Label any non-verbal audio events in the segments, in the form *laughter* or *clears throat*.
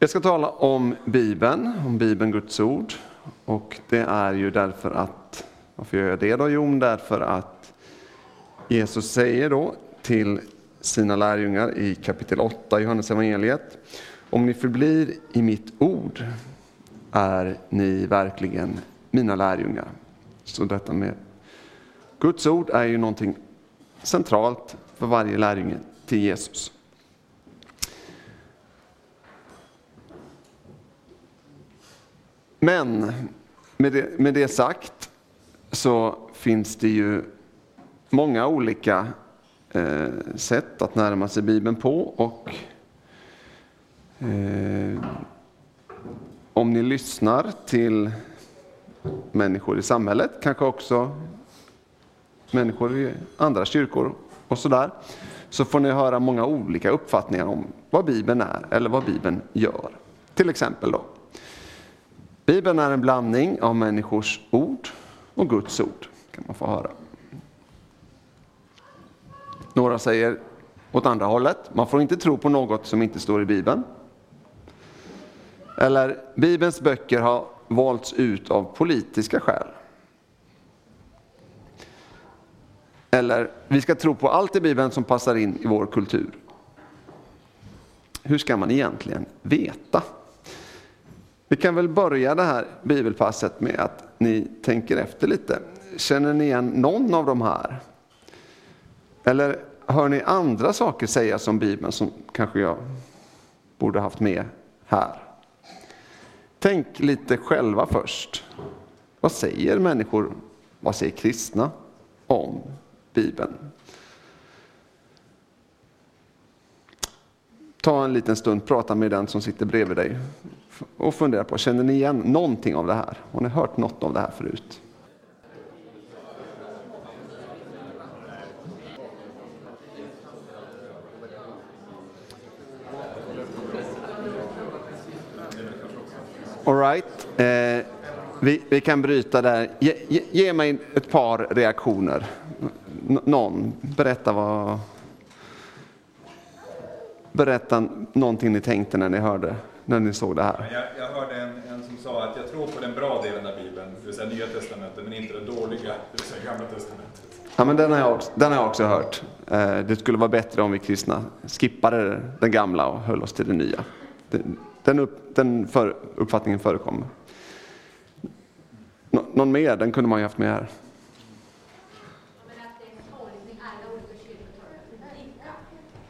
Jag ska tala om Bibeln, om Bibeln, Guds ord. Och det är ju därför att, varför gör jag det då? Jo, därför att Jesus säger då till sina lärjungar i kapitel 8 i Johannes evangeliet. Om ni förblir i mitt ord är ni verkligen mina lärjungar. Så detta med Guds ord är ju någonting centralt för varje lärjunge till Jesus. Men med det, med det sagt så finns det ju många olika eh, sätt att närma sig Bibeln på. Och eh, om ni lyssnar till människor i samhället, kanske också människor i andra kyrkor och sådär, så får ni höra många olika uppfattningar om vad Bibeln är eller vad Bibeln gör. Till exempel då. Bibeln är en blandning av människors ord och Guds ord, kan man få höra. Några säger åt andra hållet, man får inte tro på något som inte står i Bibeln. Eller, Bibelns böcker har valts ut av politiska skäl. Eller, vi ska tro på allt i Bibeln som passar in i vår kultur. Hur ska man egentligen veta? Vi kan väl börja det här bibelpasset med att ni tänker efter lite. Känner ni igen någon av de här? Eller hör ni andra saker sägas om Bibeln som kanske jag borde haft med här? Tänk lite själva först. Vad säger människor, vad säger kristna om Bibeln? Ta en liten stund, prata med den som sitter bredvid dig och fundera på, känner ni igen någonting av det här? Har ni hört något av det här förut? Alright, eh, vi, vi kan bryta där. Ge, ge, ge mig ett par reaktioner. N någon, berätta vad... Berätta någonting ni tänkte när ni hörde när ni såg det här? Jag, jag hörde en, en, som sa att jag tror på den bra delen av Bibeln, det vill säga Nya Testamentet, men inte den dåliga, det vill säga Gamla Testamentet. Ja, men den har jag också, den har jag också hört. Eh, det skulle vara bättre om vi kristna skippade den gamla och höll oss till det nya. Den, upp, den för, uppfattningen förekommer. Nå, någon mer? Den kunde man ju haft med här.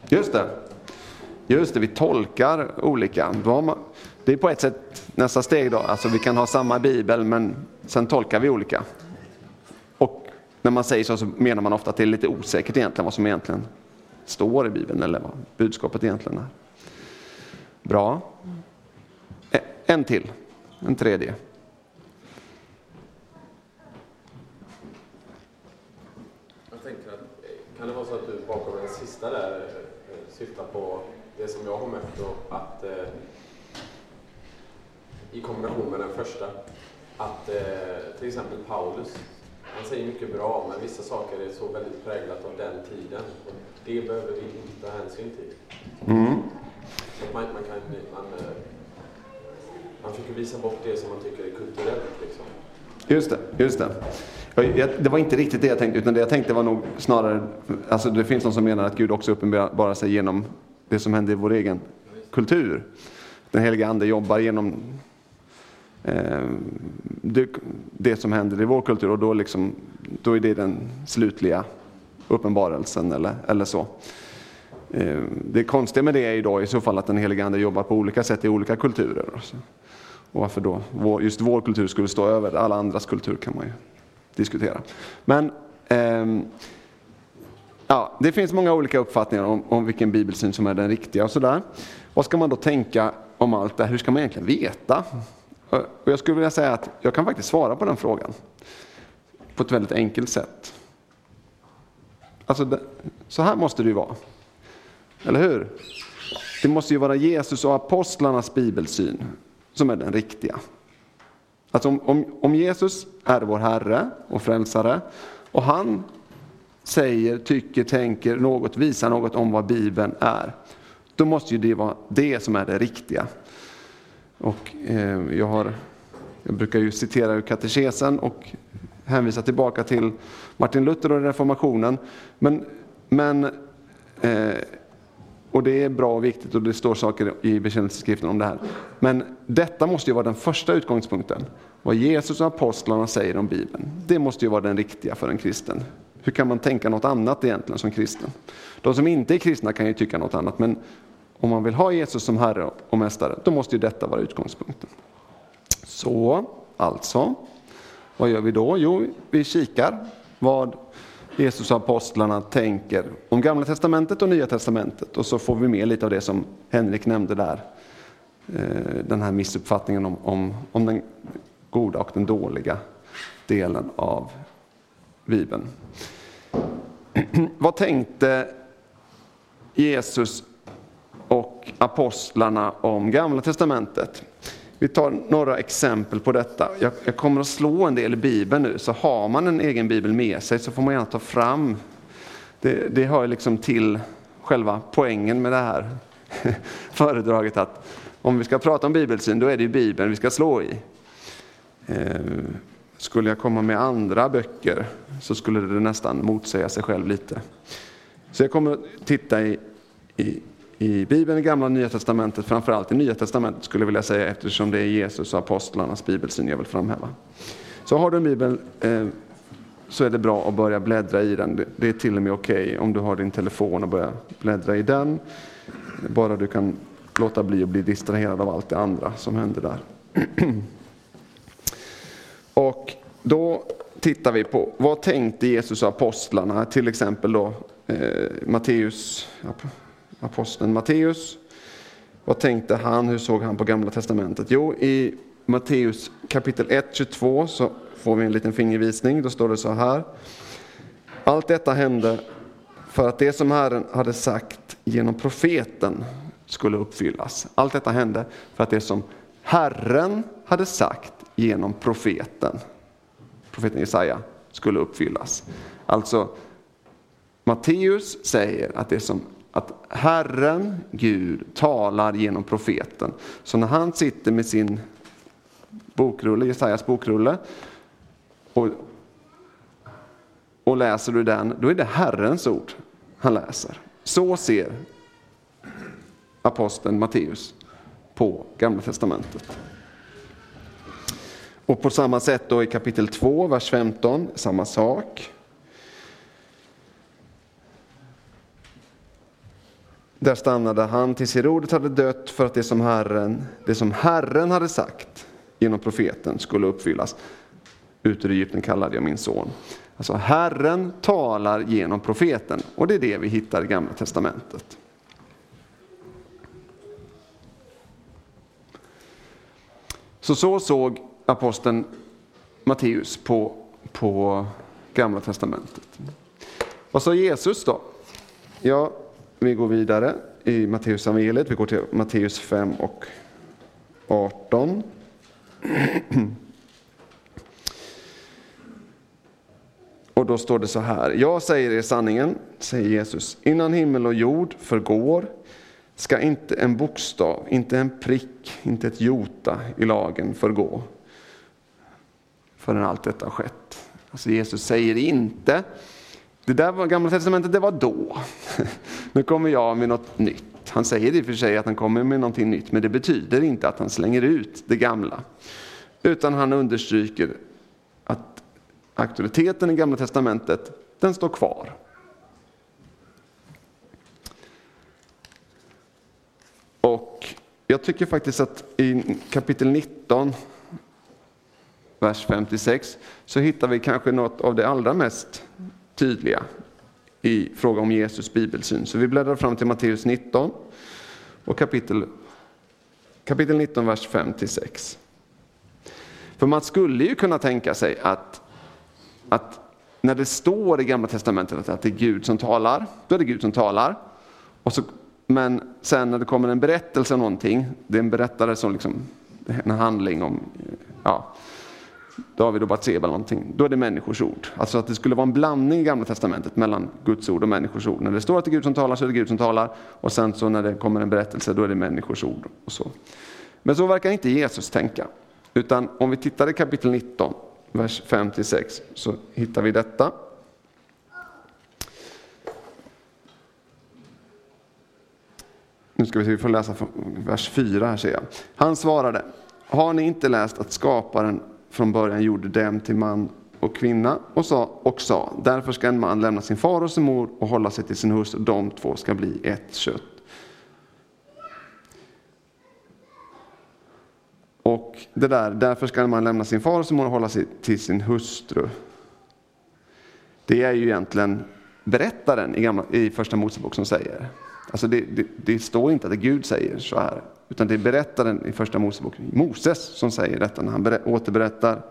Just det. Just det, vi tolkar olika. Det är på ett sätt nästa steg då, alltså vi kan ha samma bibel men sen tolkar vi olika. Och när man säger så så menar man ofta att det är lite osäkert egentligen vad som egentligen står i bibeln eller vad budskapet egentligen är. Bra. E- en till, en tredje. Jag tänker att, kan det vara så att du bakom den sista där det som jag har mött då, att eh, i kombination med den första, att eh, till exempel Paulus, han säger mycket bra, men vissa saker är så väldigt präglat av den tiden. Och det behöver vi inte ta hänsyn till. Mm. Så man, man, kan, man, eh, man försöker visa bort det som man tycker är kulturellt. Liksom. Just det, just det. Det var inte riktigt det jag tänkte, utan det jag tänkte var nog snarare, alltså det finns de som menar att Gud också uppenbarar sig genom det som händer i vår egen kultur. Den heliga Ande jobbar genom eh, det, det, som händer i vår kultur och då, liksom, då är det den slutliga uppenbarelsen eller, eller så. Eh, det konstiga med det är ju då i så fall att den heliga Ande jobbar på olika sätt i olika kulturer. Och varför då just vår kultur skulle stå över alla andras kultur kan man ju diskutera. Men eh, Ja, det finns många olika uppfattningar om, om vilken bibelsyn som är den riktiga och sådär. Vad ska man då tänka om allt det här? Hur ska man egentligen veta? Och jag skulle vilja säga att jag kan faktiskt svara på den frågan på ett väldigt enkelt sätt. Alltså, det, så här måste det ju vara. Eller hur? Det måste ju vara Jesus och apostlarnas bibelsyn som är den riktiga. Alltså om, om, om Jesus är vår Herre och Frälsare och han säger, tycker, tänker något, visar något om vad Bibeln är, då måste ju det vara det som är det riktiga. Och eh, jag, har, jag brukar ju citera ur katekesen och hänvisa tillbaka till Martin Luther och reformationen. Men, men, eh, och det är bra och viktigt och det står saker i bekännelseskriften om det här. Men detta måste ju vara den första utgångspunkten. Vad Jesus och apostlarna säger om Bibeln. Det måste ju vara den riktiga för en kristen. Hur kan man tänka något annat egentligen som kristen? De som inte är kristna kan ju tycka något annat, men om man vill ha Jesus som Herre och Mästare, då måste ju detta vara utgångspunkten. Så, alltså, vad gör vi då? Jo, vi kikar vad Jesus och apostlarna tänker om Gamla Testamentet och Nya Testamentet. Och så får vi med lite av det som Henrik nämnde där. Eh, den här missuppfattningen om, om, om den goda och den dåliga delen av Bibeln. *clears throat* Vad tänkte Jesus och apostlarna om Gamla Testamentet? Vi tar några exempel på detta. Jag, jag, kommer att slå en del i Bibeln nu, så har man en egen bibel med sig så får man gärna ta fram. Det, det hör liksom till själva poängen med det här *laughs* föredraget att om vi ska prata om bibelsyn, då är det ju Bibeln vi ska slå i. Eh, skulle jag komma med andra böcker så skulle det nästan motsäga sig själv lite. Så jag kommer att titta i, i, i Bibeln, i Gamla och Nya Testamentet, framförallt i Nya Testamentet skulle jag vilja säga eftersom det är Jesus och apostlarnas bibelsyn jag vill framhäva. Så har du en bibel eh, så är det bra att börja bläddra i den. Det är till och med okej okay om du har din telefon och börjar bläddra i den. Bara du kan låta bli att bli distraherad av allt det andra som händer där. *clears throat* Och då tittar vi på vad tänkte Jesus och apostlarna, till exempel då eh, Matteus, aposteln Matteus. Vad tänkte han, hur såg han på Gamla Testamentet? Jo, i Matteus kapitel 1, 22 så får vi en liten fingervisning. Då står det så här. Allt detta hände för att det som Herren hade sagt genom profeten skulle uppfyllas. Allt detta hände för att det som Herren hade sagt genom profeten, profeten Jesaja, skulle uppfyllas. Alltså, Matteus säger att det är som att Herren, Gud, talar genom profeten. Så när han sitter med sin bokrulle, Jesajas bokrulle, och, och läser du den, då är det Herrens ord han läser. Så ser aposteln Matteus på Gamla Testamentet. Och på samma sätt då i kapitel 2, vers 15, samma sak. Där stannade han tills Herodes hade dött för att det som Herren, det som Herren hade sagt genom profeten skulle uppfyllas. Ut ur Egypten kallade jag min son. Alltså Herren talar genom profeten och det är det vi hittar i Gamla Testamentet. Så så såg aposteln Matteus på, på Gamla Testamentet. Vad sa Jesus då? Ja, vi går vidare i Matteus evangeliet. Vi går till Matteus 5 och 18. *clears throat* Och då står det så här. Jag säger er sanningen, säger Jesus, innan himmel och jord förgår ska inte en bokstav, inte en prick, inte ett jota i lagen förgå förrän allt detta har skett. Alltså Jesus säger inte, det där var gamla testamentet, det var då. *laughs* nu kommer jag med något nytt. Han säger i och för sig att han kommer med någonting nytt, men det betyder inte att han slänger ut det gamla. Utan han understryker att auktoriteten i gamla testamentet, den står kvar. Och jag tycker faktiskt att i kapitel 19 vers 56, så hittar vi kanske något av det allra mest tydliga i fråga om Jesus bibelsyn. Så vi bläddrar fram till Matteus 19 och kapitel, kapitel 19, vers 5-6. För man skulle ju kunna tänka sig att, att när det står i Gamla Testamentet att det är Gud som talar, då är det Gud som talar. Och så, men sen när det kommer en berättelse om någonting, det är en berättare som liksom, en handling om, ja, David och Batseba eller någonting, då är det människors ord. Alltså att det skulle vara en blandning i Gamla Testamentet mellan Guds ord och människors ord. När det står att det är Gud som talar så är det Gud som talar och sen så när det kommer en berättelse då är det människors ord. Och så. Men så verkar inte Jesus tänka. Utan om vi tittar i kapitel 19, vers 5-6, så hittar vi detta. Nu ska vi se, vi får läsa vers 4 här ser jag. Han svarade, har ni inte läst att skaparen från början gjorde dem till man och kvinna och sa, och sa därför ska en man lämna sin far och sin mor och hålla sig till sin hustru, de två ska bli ett kött. Och det där, därför ska en man lämna sin far och sin mor och hålla sig till sin hustru. Det är ju egentligen berättaren i, gamla, i första Mosebok som säger. Alltså det, det, det, står inte att Gud säger så här, utan det är berättaren i första Mosebok, Moses, som säger detta när han återberättar.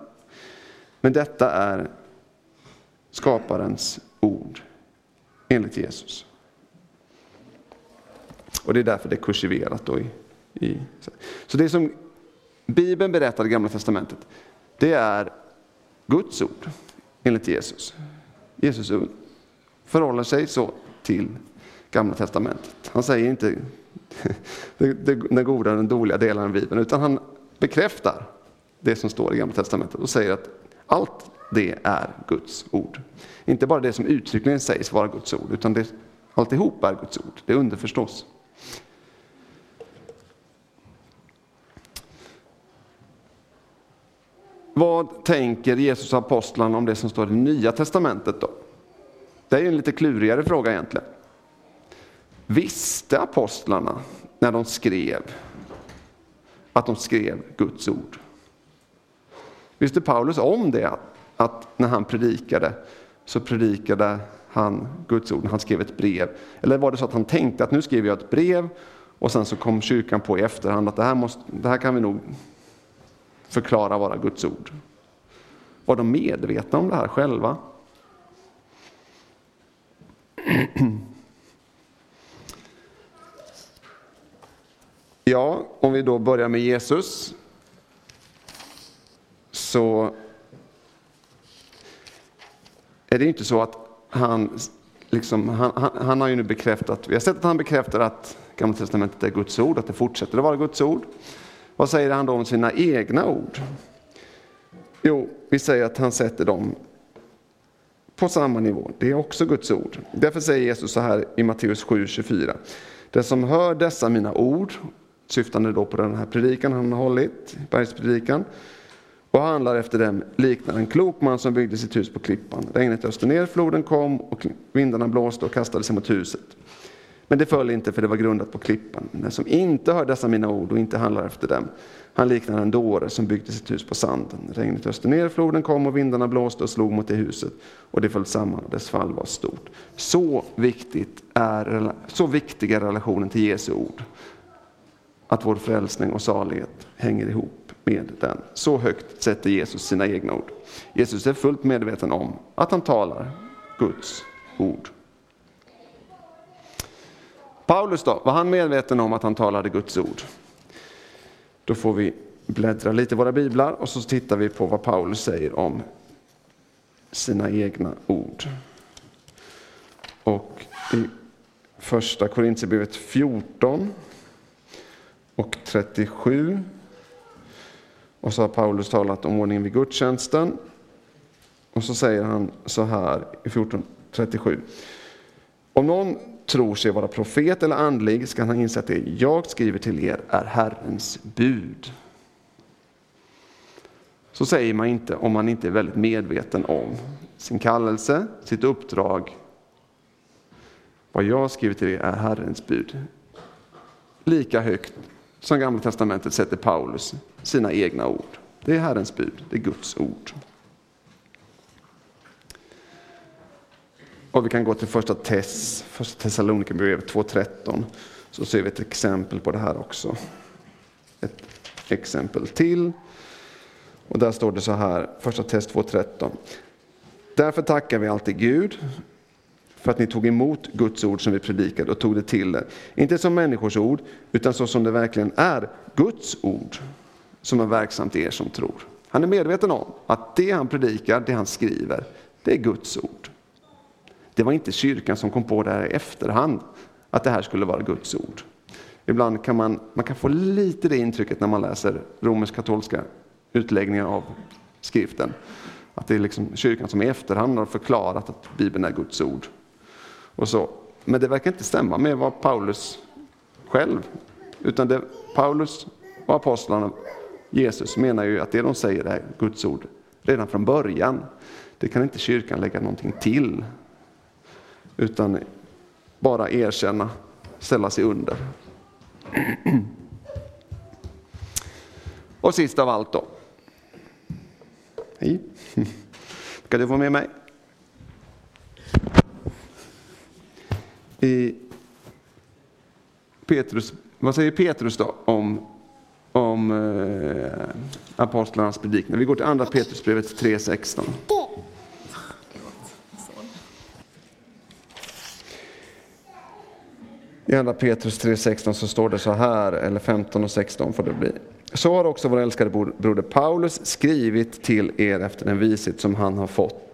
Men detta är skaparens ord, enligt Jesus. Och det är därför det är kursiverat. Då i, i, så det som Bibeln berättar i Gamla Testamentet, det är Guds ord, enligt Jesus. Jesus förhåller sig så till Gamla Testamentet. Han säger inte den goda och den dåliga delen av Bibeln, utan han bekräftar det som står i Gamla Testamentet och säger att allt det är Guds ord. Inte bara det som uttryckligen sägs vara Guds ord, utan det, alltihop är Guds ord. Det underförstås. Vad tänker Jesus och apostlarna om det som står i det nya testamentet då? Det är ju en lite klurigare fråga egentligen. Visste apostlarna när de skrev att de skrev Guds ord? Visste Paulus om det? Att när han predikade så predikade han Guds ord, han skrev ett brev. Eller var det så att han tänkte att nu skriver jag ett brev och sen så kom kyrkan på i efterhand att det här, måste, det här kan vi nog förklara vara Guds ord. Var de medvetna om det här själva? *clears throat* Ja, om vi då börjar med Jesus så är det inte så att han, liksom, han, han, han, har ju nu bekräftat, vi har sett att han bekräftar att Gamla Testamentet är Guds ord, att det fortsätter att vara Guds ord. Vad säger han då om sina egna ord? Jo, vi säger att han sätter dem på samma nivå. Det är också Guds ord. Därför säger Jesus så här i Matteus 7.24. Den som hör dessa mina ord, syftande då på den här predikan han har hållit, bergspredikan, och handlar efter dem liknar en klok man som byggde sitt hus på klippan. Regnet öste ner, floden kom och vindarna blåste och kastade sig mot huset. Men det föll inte för det var grundat på klippan. Den som inte hör dessa mina ord och inte handlar efter dem, han liknar en dåre som byggde sitt hus på sanden. Regnet öste ner, floden kom och vindarna blåste och slog mot det huset och det föll samman och dess fall var stort. Så, viktigt är, så viktig är relationen till Jesu ord. Att vår frälsning och salighet hänger ihop med den. Så högt sätter Jesus sina egna ord. Jesus är fullt medveten om att han talar Guds ord. Paulus då, var han medveten om att han talade Guds ord? Då får vi bläddra lite i våra biblar och så tittar vi på vad Paulus säger om sina egna ord. Och i första Korintierbrevet 14 och 37 och så har Paulus talat om ordningen vid gudstjänsten. Och så säger han så här i 14.37. Om någon tror sig vara profet eller andlig ska han inse att det jag skriver till er är Herrens bud. Så säger man inte om man inte är väldigt medveten om sin kallelse, sitt uppdrag. Vad jag skriver till er är Herrens bud. Lika högt som Gamla Testamentet sätter Paulus sina egna ord. Det är Herrens bud, det är Guds ord. Och vi kan gå till första Tess, första Thessalonikerbrevet 2.13 så ser vi ett exempel på det här också. Ett exempel till. Och där står det så här, första Tess 2.13. Därför tackar vi alltid Gud för att ni tog emot Guds ord som vi predikade och tog det till er. Inte som människors ord, utan så som det verkligen är, Guds ord som är verksamt i er som tror. Han är medveten om att det han predikar, det han skriver, det är Guds ord. Det var inte kyrkan som kom på det här i efterhand, att det här skulle vara Guds ord. Ibland kan man, man kan få lite det intrycket när man läser romersk-katolska utläggningar av skriften. Att det är liksom kyrkan som i efterhand har förklarat att Bibeln är Guds ord. Och så. Men det verkar inte stämma med vad Paulus själv, utan det, Paulus och apostlarna, Jesus menar ju att det de säger är Guds ord redan från början. Det kan inte kyrkan lägga någonting till. Utan bara erkänna, ställa sig under. Och sist av allt då. Hej. Ska du få med mig? I Petrus, vad säger Petrus då om, om eh, apostlarnas predikningar? Vi går till andra Petrusbrevet 3.16. I andra Petrus 3.16 så står det så här, eller 15 och 16 får det bli. Så har också vår älskade broder Paulus skrivit till er efter den vishet som han har fått.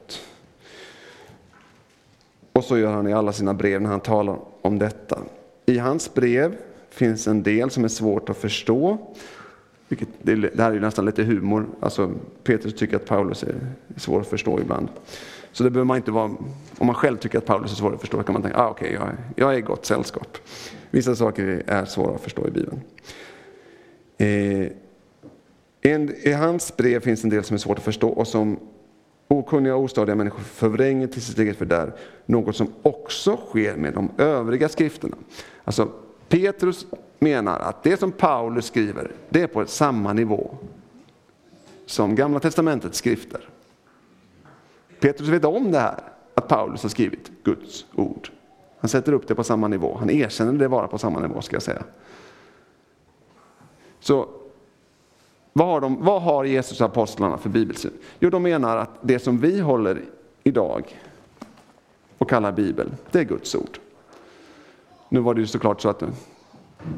Och så gör han i alla sina brev när han talar om detta. I hans brev finns en del som är svårt att förstå. Vilket, det här är ju nästan lite humor. Alltså, Petrus tycker att Paulus är svår att förstå ibland. Så det behöver man inte vara, om man själv tycker att Paulus är svår att förstå kan man tänka, ah, okej, okay, jag, jag är i gott sällskap. Vissa saker är svåra att förstå i Bibeln. Eh, en, I hans brev finns en del som är svårt att förstå och som okunniga och ostadiga människor förvränger till sitt eget fördärv. Något som också sker med de övriga skrifterna. Alltså, Petrus menar att det som Paulus skriver, det är på samma nivå som Gamla Testamentets skrifter. Petrus vet om det här, att Paulus har skrivit Guds ord. Han sätter upp det på samma nivå. Han erkänner det vara på samma nivå, ska jag säga. Så vad har, de, vad har Jesus och apostlarna för bibelsyn? Jo, de menar att det som vi håller idag och kallar bibel, det är Guds ord. Nu var det ju såklart så att eh,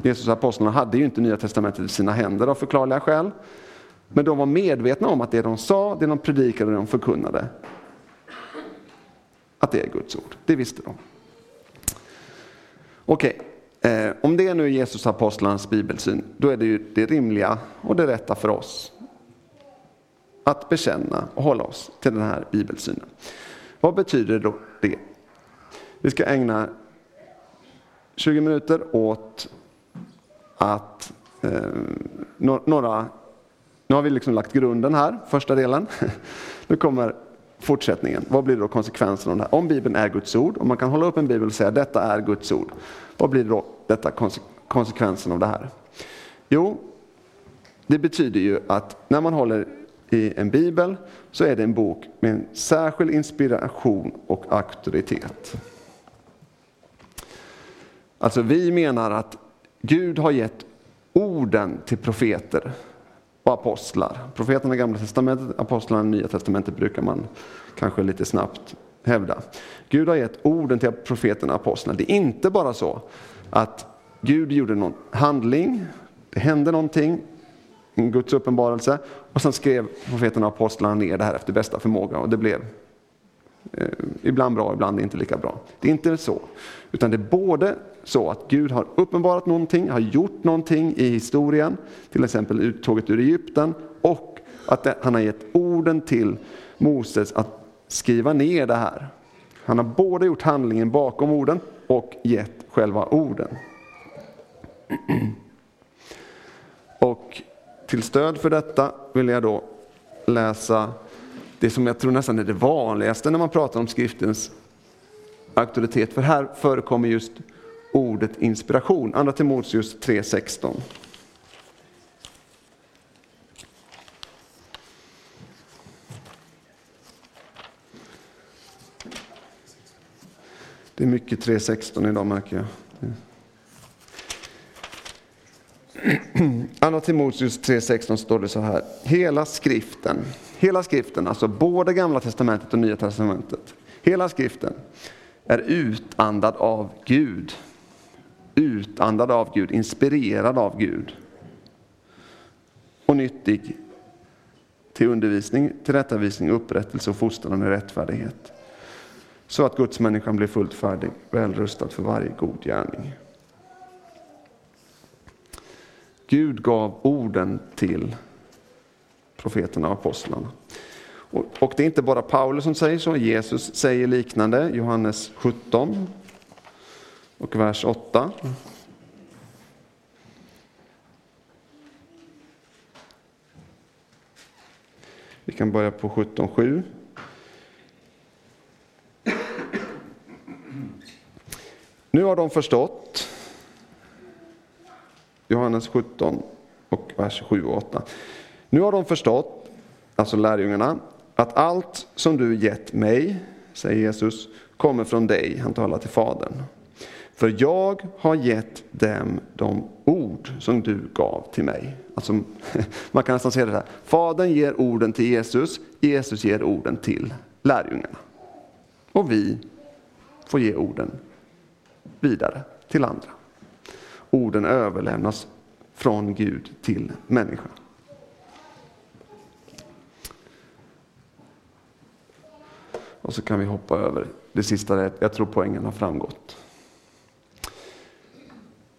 Jesus och apostlarna hade ju inte Nya Testamentet i sina händer av förklarliga skäl. Men de var medvetna om att det de sa, det de predikade och det de förkunnade, att det är Guds ord. Det visste de. Okej, eh, om det nu är Jesus apostlarnas bibelsyn, då är det ju det rimliga och det rätta för oss att bekänna och hålla oss till den här bibelsynen. Vad betyder då det? Vi ska ägna 20 minuter åt att eh, några, nu har vi liksom lagt grunden här, första delen. *laughs* Nu kommer fortsättningen. Vad blir då konsekvensen av det här? Om Bibeln är Guds ord, om man kan hålla upp en bibel och säga detta är Guds ord, vad blir då detta konsekvensen av det här? Jo, det betyder ju att när man håller i en bibel så är det en bok med en särskild inspiration och auktoritet. Alltså vi menar att Gud har gett orden till profeter och apostlar. Profeterna i Gamla Testamentet, apostlarna i Nya Testamentet brukar man kanske lite snabbt hävda. Gud har gett orden till profeterna och apostlarna. Det är inte bara så att Gud gjorde någon handling, det hände någonting, en Guds uppenbarelse och sen skrev profeterna och apostlarna ner det här efter bästa förmåga och det blev Eh, ibland bra, ibland inte lika bra. Det är inte så, utan det är både så att Gud har uppenbarat någonting, har gjort någonting i historien, till exempel uttåget ur Egypten, och att han har gett orden till Moses att skriva ner det här. Han har både gjort handlingen bakom orden och gett själva orden. Och till stöd för detta vill jag då läsa det som jag tror nästan är det vanligaste när man pratar om skriftens auktoritet. För här förekommer just ordet inspiration. Andra Timoteus 3.16. Det är mycket 3.16 idag märker jag. Andra Timoteus 3.16 står det så här. Hela skriften, hela skriften, alltså både gamla testamentet och nya testamentet. Hela skriften är utandad av Gud utandad av Gud, inspirerad av Gud. Och nyttig till undervisning, tillrättavisning, upprättelse och fostran i rättfärdighet. Så att Guds människan blir fullt färdig, välrustad för varje god gärning. Gud gav orden till profeterna och apostlarna. Och, och det är inte bara Paulus som säger så, Jesus säger liknande, Johannes 17 och vers 8. Vi kan börja på 17.7. Nu har de förstått, Johannes 17 och vers 7 och 8. Nu har de förstått, alltså lärjungarna, att allt som du gett mig, säger Jesus, kommer från dig. Han talar till Fadern. För jag har gett dem de ord som du gav till mig. Alltså, *laughs* man kan nästan säga det här. Fadern ger orden till Jesus, Jesus ger orden till lärjungarna. Och vi får ge orden vidare till andra. Orden överlämnas från Gud till människan. Och så kan vi hoppa över det sista, jag tror poängen har framgått.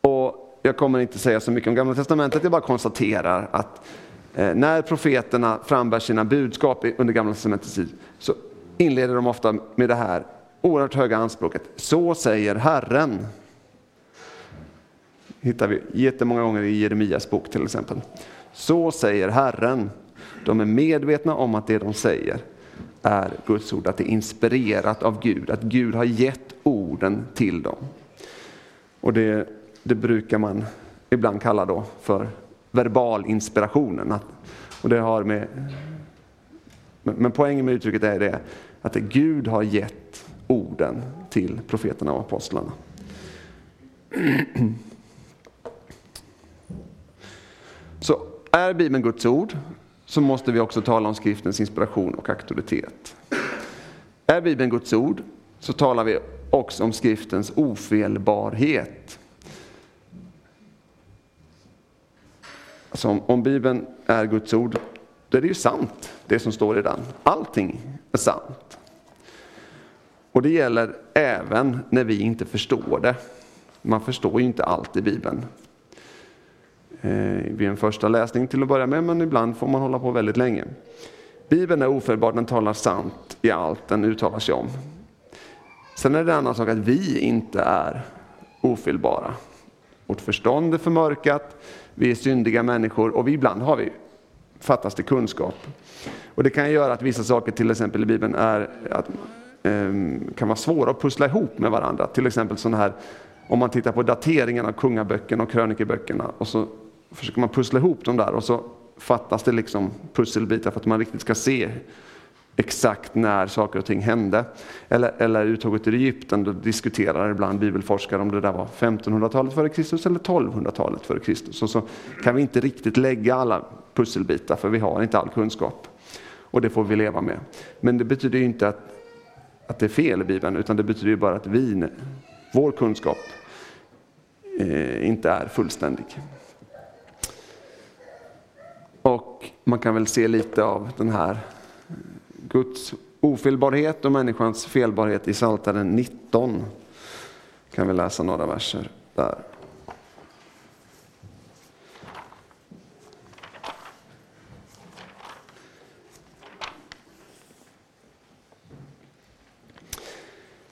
Och jag kommer inte säga så mycket om Gamla Testamentet, jag bara konstaterar att eh, när profeterna frambär sina budskap under Gamla Testamentets tid så inleder de ofta med det här oerhört höga anspråket. Så säger Herren. hittar vi jättemånga gånger i Jeremias bok till exempel. Så säger Herren. De är medvetna om att det de säger är Guds ord, att det är inspirerat av Gud, att Gud har gett orden till dem. Och det, det brukar man ibland kalla då för verbal inspirationen. och det har med, men poängen med uttrycket är det att Gud har gett orden till profeterna och apostlarna. Så är Bibeln Guds ord så måste vi också tala om skriftens inspiration och auktoritet. Är Bibeln Guds ord så talar vi också om skriftens ofelbarhet. Alltså om, om Bibeln är Guds ord, då är det ju sant det som står i den. Allting är sant. Och det gäller även när vi inte förstår det. Man förstår ju inte allt i Bibeln. Eh, vid en första läsning till att börja med, men ibland får man hålla på väldigt länge. Bibeln är ofelbar, den talar sant i allt den uttalar sig om. Sen är det en annan sak att vi inte är ofelbara. Vårt förstånd är förmörkat, vi är syndiga människor och vi, ibland har vi fattas det kunskap. Och det kan göra att vissa saker, till exempel i Bibeln, är att, eh, kan vara svåra att pussla ihop med varandra. Till exempel sådana här, om man tittar på dateringen av kungaböckerna och krönikeböckerna och så försöker man pussla ihop dem där och så fattas det liksom pusselbitar för att man riktigt ska se exakt när saker och ting hände. Eller, eller uttåget ur Egypten, då diskuterar ibland bibelforskare om det där var 1500-talet före Kristus eller 1200-talet före Kristus. Och så kan vi inte riktigt lägga alla pusselbitar för vi har inte all kunskap. Och det får vi leva med. Men det betyder inte att, att det är fel i Bibeln, utan det betyder bara att vi, vår kunskap eh, inte är fullständig. Och man kan väl se lite av den här Guds ofelbarhet och människans felbarhet i Psaltaren 19. Kan vi läsa några verser där.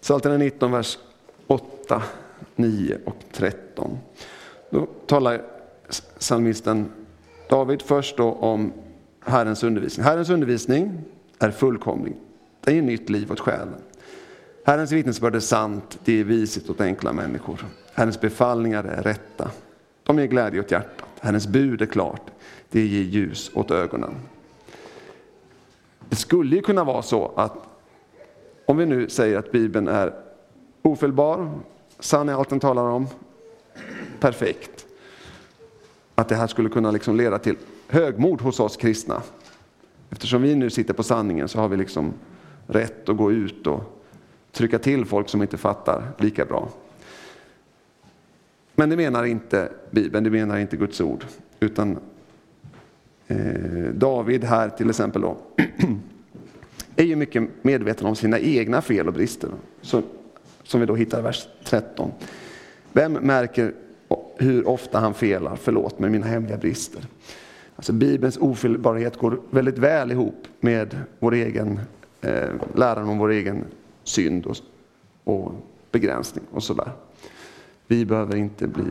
Psaltaren 19, vers 8, 9 och 13. Då talar psalmisten David först då om Herrens undervisning. Herrens undervisning är fullkomlig. Den ger nytt liv åt själen. Herrens vittnesbörd är sant, det är viset åt enkla människor. Herrens befallningar är rätta, de ger glädje åt hjärtat. Herrens bud är klart, det ger ljus åt ögonen. Det skulle ju kunna vara så att om vi nu säger att Bibeln är ofelbar, sann i allt den talar om, perfekt. Att det här skulle kunna liksom leda till högmod hos oss kristna. Eftersom vi nu sitter på sanningen så har vi liksom rätt att gå ut och trycka till folk som inte fattar lika bra. Men det menar inte Bibeln, det menar inte Guds ord. Utan eh, David här till exempel då, *clears throat* är ju mycket medveten om sina egna fel och brister. Så, som vi då hittar i vers 13. Vem märker hur ofta han felar, förlåt mig mina hemliga brister. Alltså Bibelns ofelbarhet går väldigt väl ihop med vår egen eh, läran om vår egen synd och, och begränsning och sådär. Vi behöver inte bli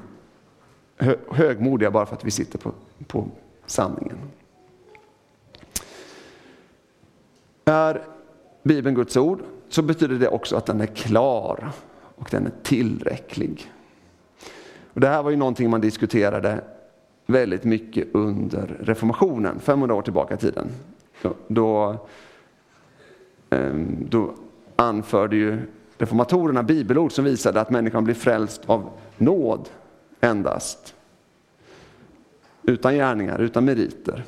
hö, högmodiga bara för att vi sitter på, på sanningen. Är Bibeln Guds ord så betyder det också att den är klar och den är tillräcklig. Och det här var ju någonting man diskuterade väldigt mycket under reformationen, 500 år tillbaka i tiden. Då, ehm, då anförde ju reformatorerna bibelord som visade att människan blir frälst av nåd endast. Utan gärningar, utan meriter.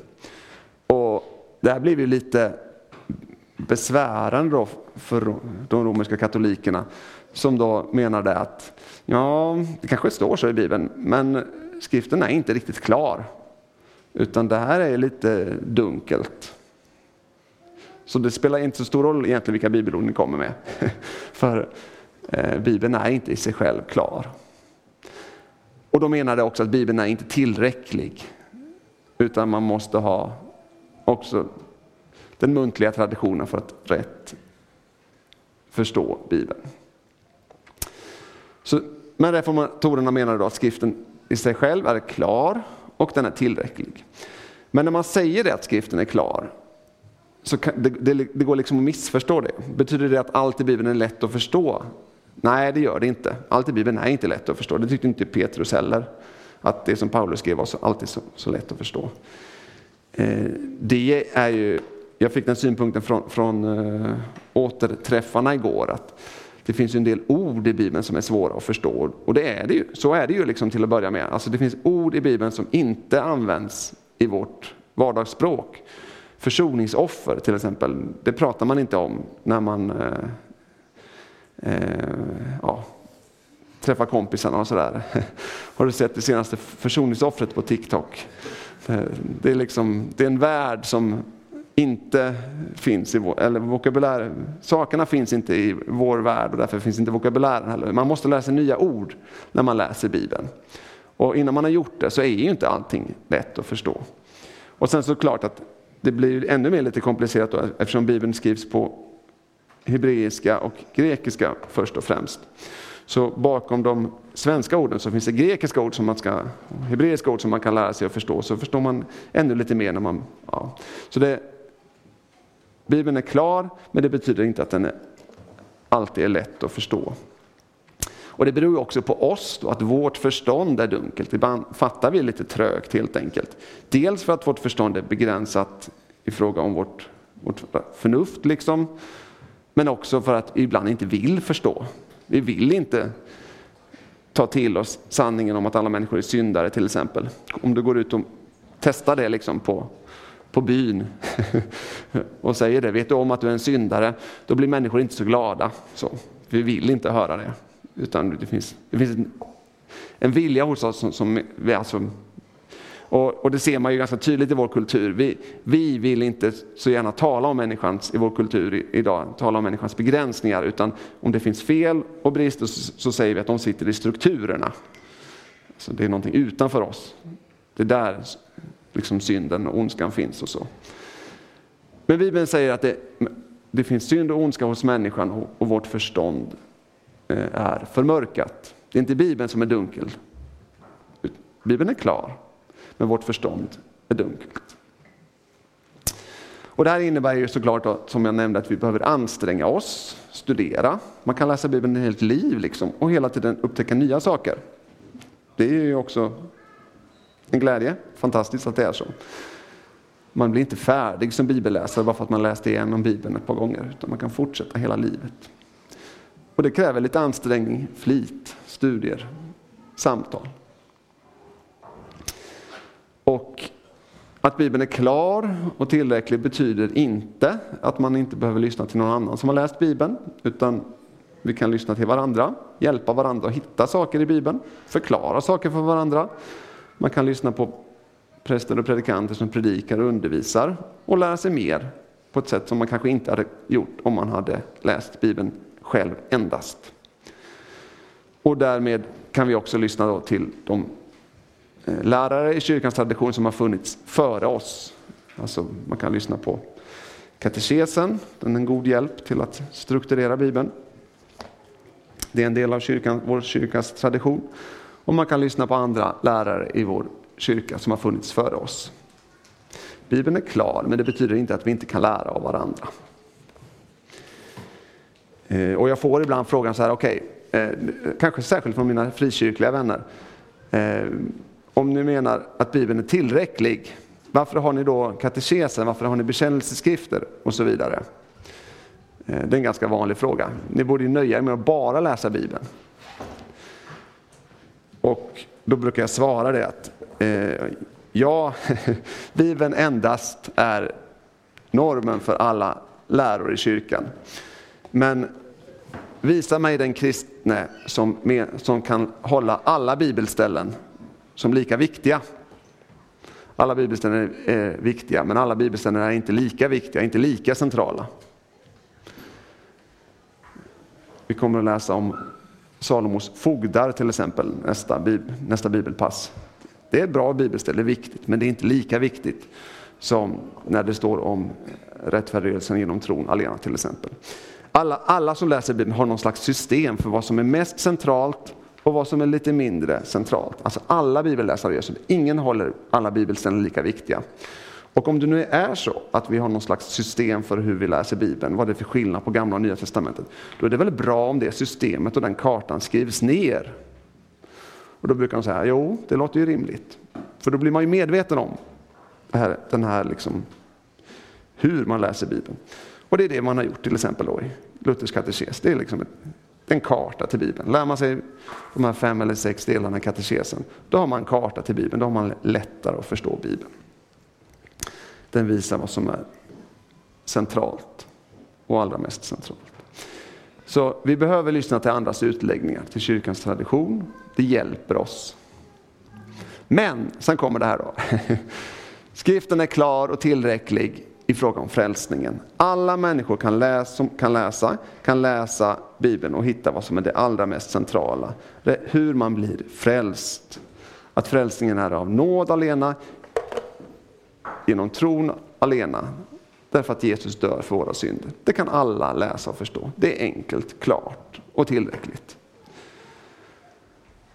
Och det här blev ju lite besvärande då för de romerska katolikerna som då menade att ja, det kanske står så i Bibeln, men skriften är inte riktigt klar. Utan det här är lite dunkelt. Så det spelar inte så stor roll egentligen vilka bibelord ni kommer med. *laughs* För eh, Bibeln är inte i sig själv klar. Och de menade också att Bibeln är inte tillräcklig. Utan man måste ha också den muntliga traditionen för att rätt förstå Bibeln. Så, men reformatorerna menade då att skriften i sig själv är klar och den är tillräcklig. Men när man säger det att skriften är klar, så kan, det, det, det, går liksom att missförstå det. Betyder det att allt i Bibeln är lätt att förstå? Nej, det gör det inte. Allt i Bibeln är inte lätt att förstå. Det tyckte inte Petrus heller. Att det som Paulus skrev var så, alltid så, så lätt att förstå. Eh, det är ju, jag fick den synpunkten från, från eh, återträffarna igår. att det finns en del ord i Bibeln som är svåra att förstå. Och det är det ju. Så är det ju liksom till att börja med. Alltså det finns ord i Bibeln som inte används i vårt vardagsspråk. Försoningsoffer till exempel, det pratar man inte om när man eh, eh, ja, träffar kompisarna och sådär. *laughs* Har du sett det senaste försoningsoffret på TikTok? Eh, det är, liksom, det är en värld som inte finns i vår, eller vokabulär, sakerna finns inte i vår värld och därför finns inte vokabulären heller. Man måste lära sig nya ord när man läser Bibeln. Och innan man har gjort det så är ju inte allting lätt att förstå. Och sen så klart att det blir ännu mer lite komplicerat då, eftersom Bibeln skrivs på hebreiska och grekiska först och främst. Så bakom de svenska orden så finns det grekiska ord som man ska, hebreiska ord som man kan lära sig att förstå. Så förstår man ännu lite mer när man, ja. Så det, Bibeln är klar, men det betyder inte att den är, alltid är lätt att förstå. Och Det beror också på oss, då, att vårt förstånd är dunkelt. Ibland fattar vi lite trögt helt enkelt. Dels för att vårt förstånd är begränsat i fråga om vårt, vårt förnuft, liksom. men också för att vi ibland inte vill förstå. Vi vill inte ta till oss sanningen om att alla människor är syndare till exempel. Om du går ut och testar det liksom på på byn *laughs* och säger det, vet du om att du är en syndare, då blir människor inte så glada. Så, vi vill inte höra det. Utan det finns, det finns en, en vilja hos oss som, som vi alltså och, och, det ser man ju ganska tydligt i vår kultur. Vi, vi vill inte så gärna tala om människans, i vår kultur i, idag, tala om människans begränsningar, utan om det finns fel och brister så, så säger vi att de sitter i strukturerna. Så det är någonting utanför oss. Det är där liksom synden och ondskan finns och så. Men Bibeln säger att det, det finns synd och ondska hos människan och, vårt förstånd eh, är förmörkat. Det är inte Bibeln som är dunkel. Bibeln är klar, men vårt förstånd är dunkelt. Och det här innebär ju såklart, då, som jag nämnde, att vi behöver anstränga oss, studera. Man kan läsa Bibeln ett helt liv liksom, och hela tiden upptäcka nya saker. Det är ju också en glädje. Fantastiskt att det är så. Man blir inte färdig som bibelläsare bara för att man läst igenom Bibeln ett par gånger, utan man kan fortsätta hela livet. Och det kräver lite ansträngning, flit, studier, samtal. Och att Bibeln är klar och tillräcklig betyder inte att man inte behöver lyssna till någon annan som har läst Bibeln, utan vi kan lyssna till varandra, hjälpa varandra att hitta saker i Bibeln, förklara saker för varandra man kan lyssna på präster och predikanter som predikar och undervisar och lära sig mer på ett sätt som man kanske inte hade gjort om man hade läst Bibeln själv endast. Och därmed kan vi också lyssna då till de eh, lärare i kyrkans tradition som har funnits före oss. Alltså man kan lyssna på katekesen, den är en god hjälp till att strukturera Bibeln. Det är en del av kyrkan, vår kyrkas tradition. Och man kan lyssna på andra lärare i vår kyrka som har funnits före oss. Bibeln är klar, men det betyder inte att vi inte kan lära av varandra. Eh, och jag får ibland frågan så här, okej, okay, kanske särskilt från mina frikyrkliga vänner. Eh, om ni menar att Bibeln är tillräcklig, varför har ni då katekesen, varför har ni bekännelseskrifter och så vidare? Det är en ganska vanlig fråga. Ni borde ju nöja er med att bara läsa Bibeln. Och då brukar jag svara det att eh, ja, *laughs* Bibeln endast är normen för alla läror i kyrkan. Men visa mig den kristne som, med, som kan hålla alla bibelställen som lika viktiga. Alla bibelställen är viktiga, men alla bibelställen är inte lika viktiga, inte lika centrala. Vi kommer att läsa om Salomos fogdar till exempel, nästa, nästa bibelpass. Det är bra bibelställe, det är viktigt, men det är inte lika viktigt som när det står om rättfärdigheten genom tron allena till exempel. Alla, alla som läser Bibeln har någon slags system för vad som är mest centralt och vad som är lite mindre centralt. Alltså alla bibelläsare gör så. Ingen håller alla bibelställen lika viktiga. Och om det nu är så att vi har någon slags system för hur vi läser Bibeln, vad det är för skillnad på gamla och nya testamentet, då är det väl bra om det systemet och den kartan skrivs ner. Och då brukar de säga, jo, det låter ju rimligt. För då blir man ju medveten om här, den här liksom, hur man läser Bibeln. Och det är det man har gjort till exempel då i Luthers katekes. Det är liksom ett, en karta till Bibeln. Lär man sig de här fem eller sex delarna i katekesen, då har man en karta till Bibeln. Då har man lättare att förstå Bibeln. Den visar vad som är centralt och allra mest centralt. Så vi behöver lyssna till andras utläggningar, till kyrkans tradition. Det hjälper oss. Men sen kommer det här då. *laughs* Skriften är klar och tillräcklig i fråga om frälsningen. Alla människor kan läsa, kan läsa, kan läsa Bibeln och hitta vad som är det allra mest centrala. Det hur man blir frälst. Att frälsningen är av nåd alena, genom tron alena. Därför att Jesus dör för våra synder. Det kan alla läsa och förstå. Det är enkelt, klart och tillräckligt.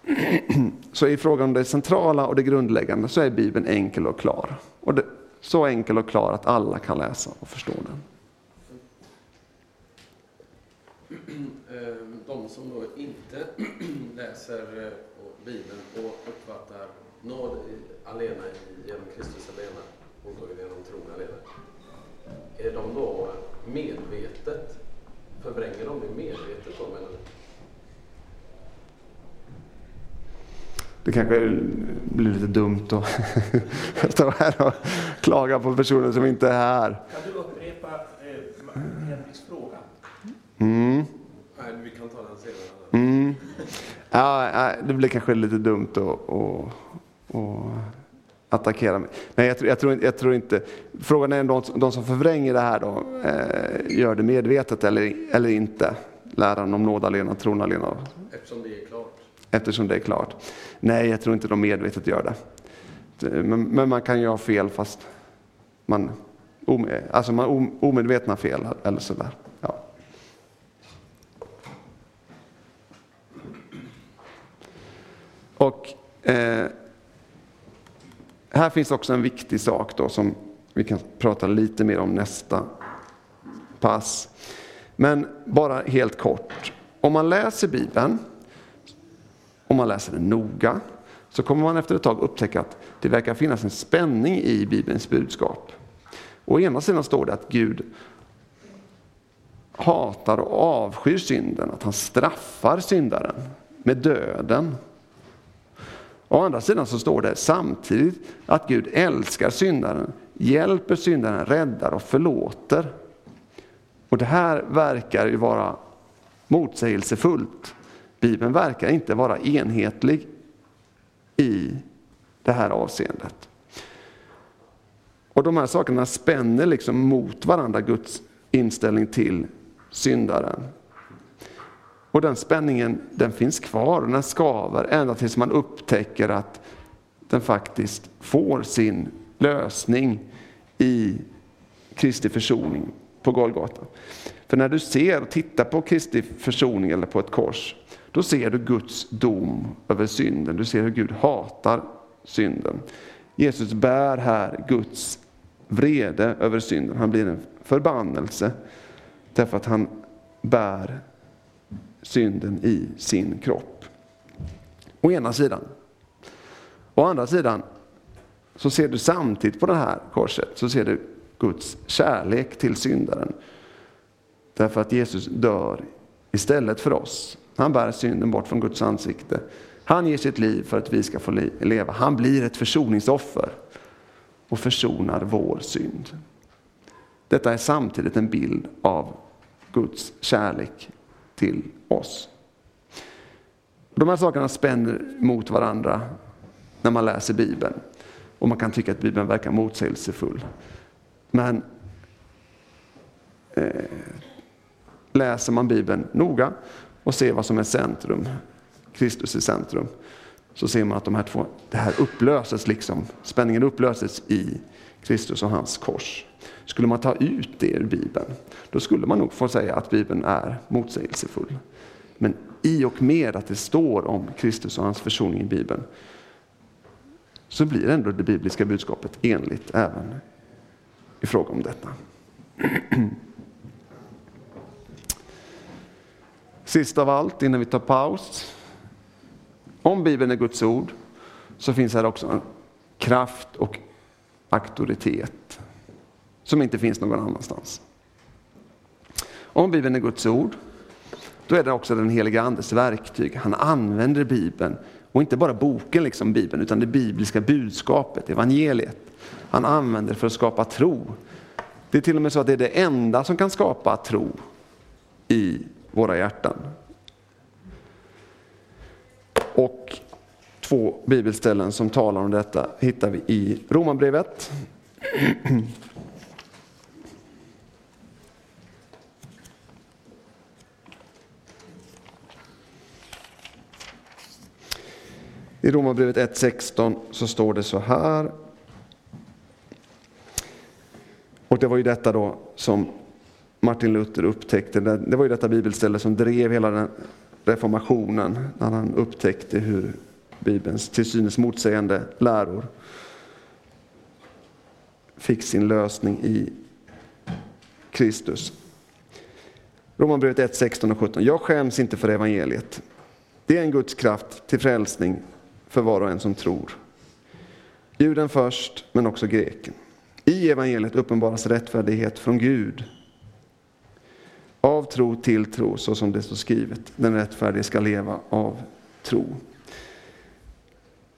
*clears throat* Så i fråga om det centrala och det grundläggande så är Bibeln enkel och klar. Och det, så enkel och klar att alla kan läsa och förstå den. *clears throat* Ehm, de som då inte *clears throat* läser eh, Bibeln och uppfattar nåd alena genom Kristus alena och då genom tron alena. Är de då medvetet, förvränger de det medvetet då menar du? Det kanske blir lite dumt att *laughs* stå här och klaga på personer som inte är här. Kan du upprepa eh, Henriks fråga? Mm. Nej, vi kan ta den senare. Mm. Ja, det blir kanske lite dumt att attackera mig. Men jag, jag, tror, jag tror inte... Frågan är om de, de som förvränger det här då, eh, gör det medvetet eller, eller inte. Läran om nåd alena, tron alena. Eftersom det är klart. Eftersom det är klart. Nej, jag tror inte de medvetet gör det. Men, men man kan ju ha fel fast man, alltså man omedvetna fel eller sådär. Ja. Och eh, här finns också en viktig sak då som vi kan prata lite mer om nästa pass. Men bara helt kort. Om man läser Bibeln om man läser den noga så kommer man efter ett tag upptäcka att det verkar finnas en spänning i Bibelns budskap. Å ena sidan står det att Gud hatar och avskyr synden, att han straffar syndaren med döden. Å andra sidan så står det samtidigt att Gud älskar syndaren, hjälper syndaren, räddar och förlåter. Och det här verkar ju vara motsägelsefullt. Bibeln verkar inte vara enhetlig i det här avseendet. Och de här sakerna spänner liksom mot varandra, Guds inställning till syndaren. Och den spänningen den finns kvar och den skaver ända tills man upptäcker att den faktiskt får sin lösning i Kristi försoning på Golgata. För när du ser och tittar på Kristi försoning eller på ett kors, då ser du Guds dom över synden. Du ser hur Gud hatar synden. Jesus bär här Guds vrede över synden. Han blir en förbannelse därför att han bär synden i sin kropp. Å ena sidan. Å andra sidan så ser du samtidigt på det här korset så ser du Guds kärlek till syndaren. Därför att Jesus dör istället för oss. Han bär synden bort från Guds ansikte. Han ger sitt liv för att vi ska få leva. Han blir ett försoningsoffer och försonar vår synd. Detta är samtidigt en bild av Guds kärlek till oss. De här sakerna spänner mot varandra när man läser Bibeln. Och man kan tycka att Bibeln verkar motsägelsefull. Men eh, läser man Bibeln noga och ser vad som är centrum, Kristus i centrum, så ser man att de här två, det här upplöses liksom, spänningen upplöses i Kristus och hans kors. Skulle man ta ut det ur Bibeln, då skulle man nog få säga att Bibeln är motsägelsefull. Men i och med att det står om Kristus och hans försoning i Bibeln, så blir ändå det bibliska budskapet enligt även i fråga om detta. Sist av allt, innan vi tar paus. Om Bibeln är Guds ord, så finns här också en kraft och auktoritet som inte finns någon annanstans. Om Bibeln är Guds ord, då är det också den heliga Andes verktyg. Han använder Bibeln, och inte bara boken, liksom Bibeln, utan det bibliska budskapet, evangeliet. Han använder för att skapa tro. Det är till och med så att det är det enda som kan skapa tro i våra hjärtan. Och två bibelställen som talar om detta hittar vi i Romarbrevet. I Romarbrevet 1.16 så står det så här. Och det var ju detta då som Martin Luther upptäckte. Det var ju detta bibelställe som drev hela den reformationen. När han upptäckte hur Bibelns till synes motsägande läror fick sin lösning i Kristus. Romarbrevet 1, 16 och 17. Jag skäms inte för evangeliet. Det är en Guds kraft till frälsning för var och en som tror. Juden först, men också greken. I evangeliet uppenbaras rättfärdighet från Gud. Av tro till tro, så som det står skrivet. Den rättfärdige ska leva av tro.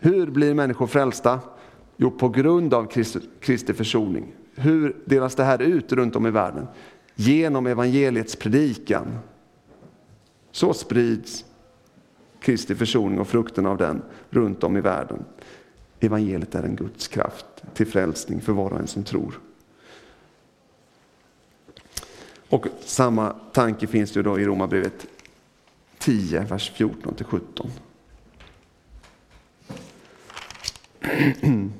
Hur blir människor frälsta? Jo, på grund av Kristi, Kristi försoning. Hur delas det här ut runt om i världen? Genom evangeliets predikan. Så sprids Kristi försoning och frukten av den runt om i världen. Evangeliet är en Guds kraft till frälsning för var och en som tror. Och samma tanke finns ju då i Romarbrevet 10, vers 14 till 17. *clears throat*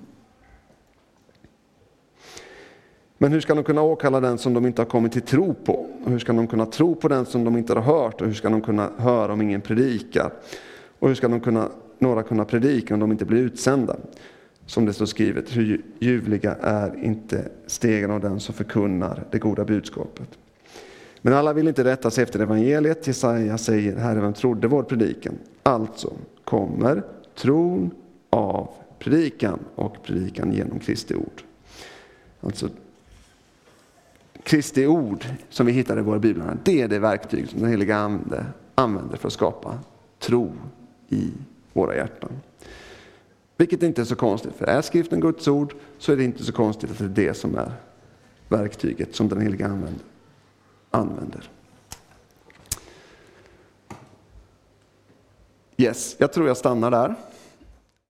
Men hur ska de kunna åkalla den som de inte har kommit till tro på? Och hur ska de kunna tro på den som de inte har hört? Och hur ska de kunna höra om ingen predikar? Och hur ska de kunna, några kunna predika om de inte blir utsända? Som det står skrivet, hur ljuvliga är inte stegen av den som förkunnar det goda budskapet. Men alla vill inte rätta sig efter evangeliet. Jesaja säger, Herre, vem trodde vår predikan? Alltså kommer tron av predikan och predikan genom Kristi ord. Alltså Kristi ord som vi hittar i våra biblar, det är det verktyg som den heliga Ande använder för att skapa tro i våra hjärtan. Vilket inte är så konstigt, för är skriften Guds ord så är det inte så konstigt att det är det som är verktyget som den heliga Ande använder. Yes, jag tror jag stannar där.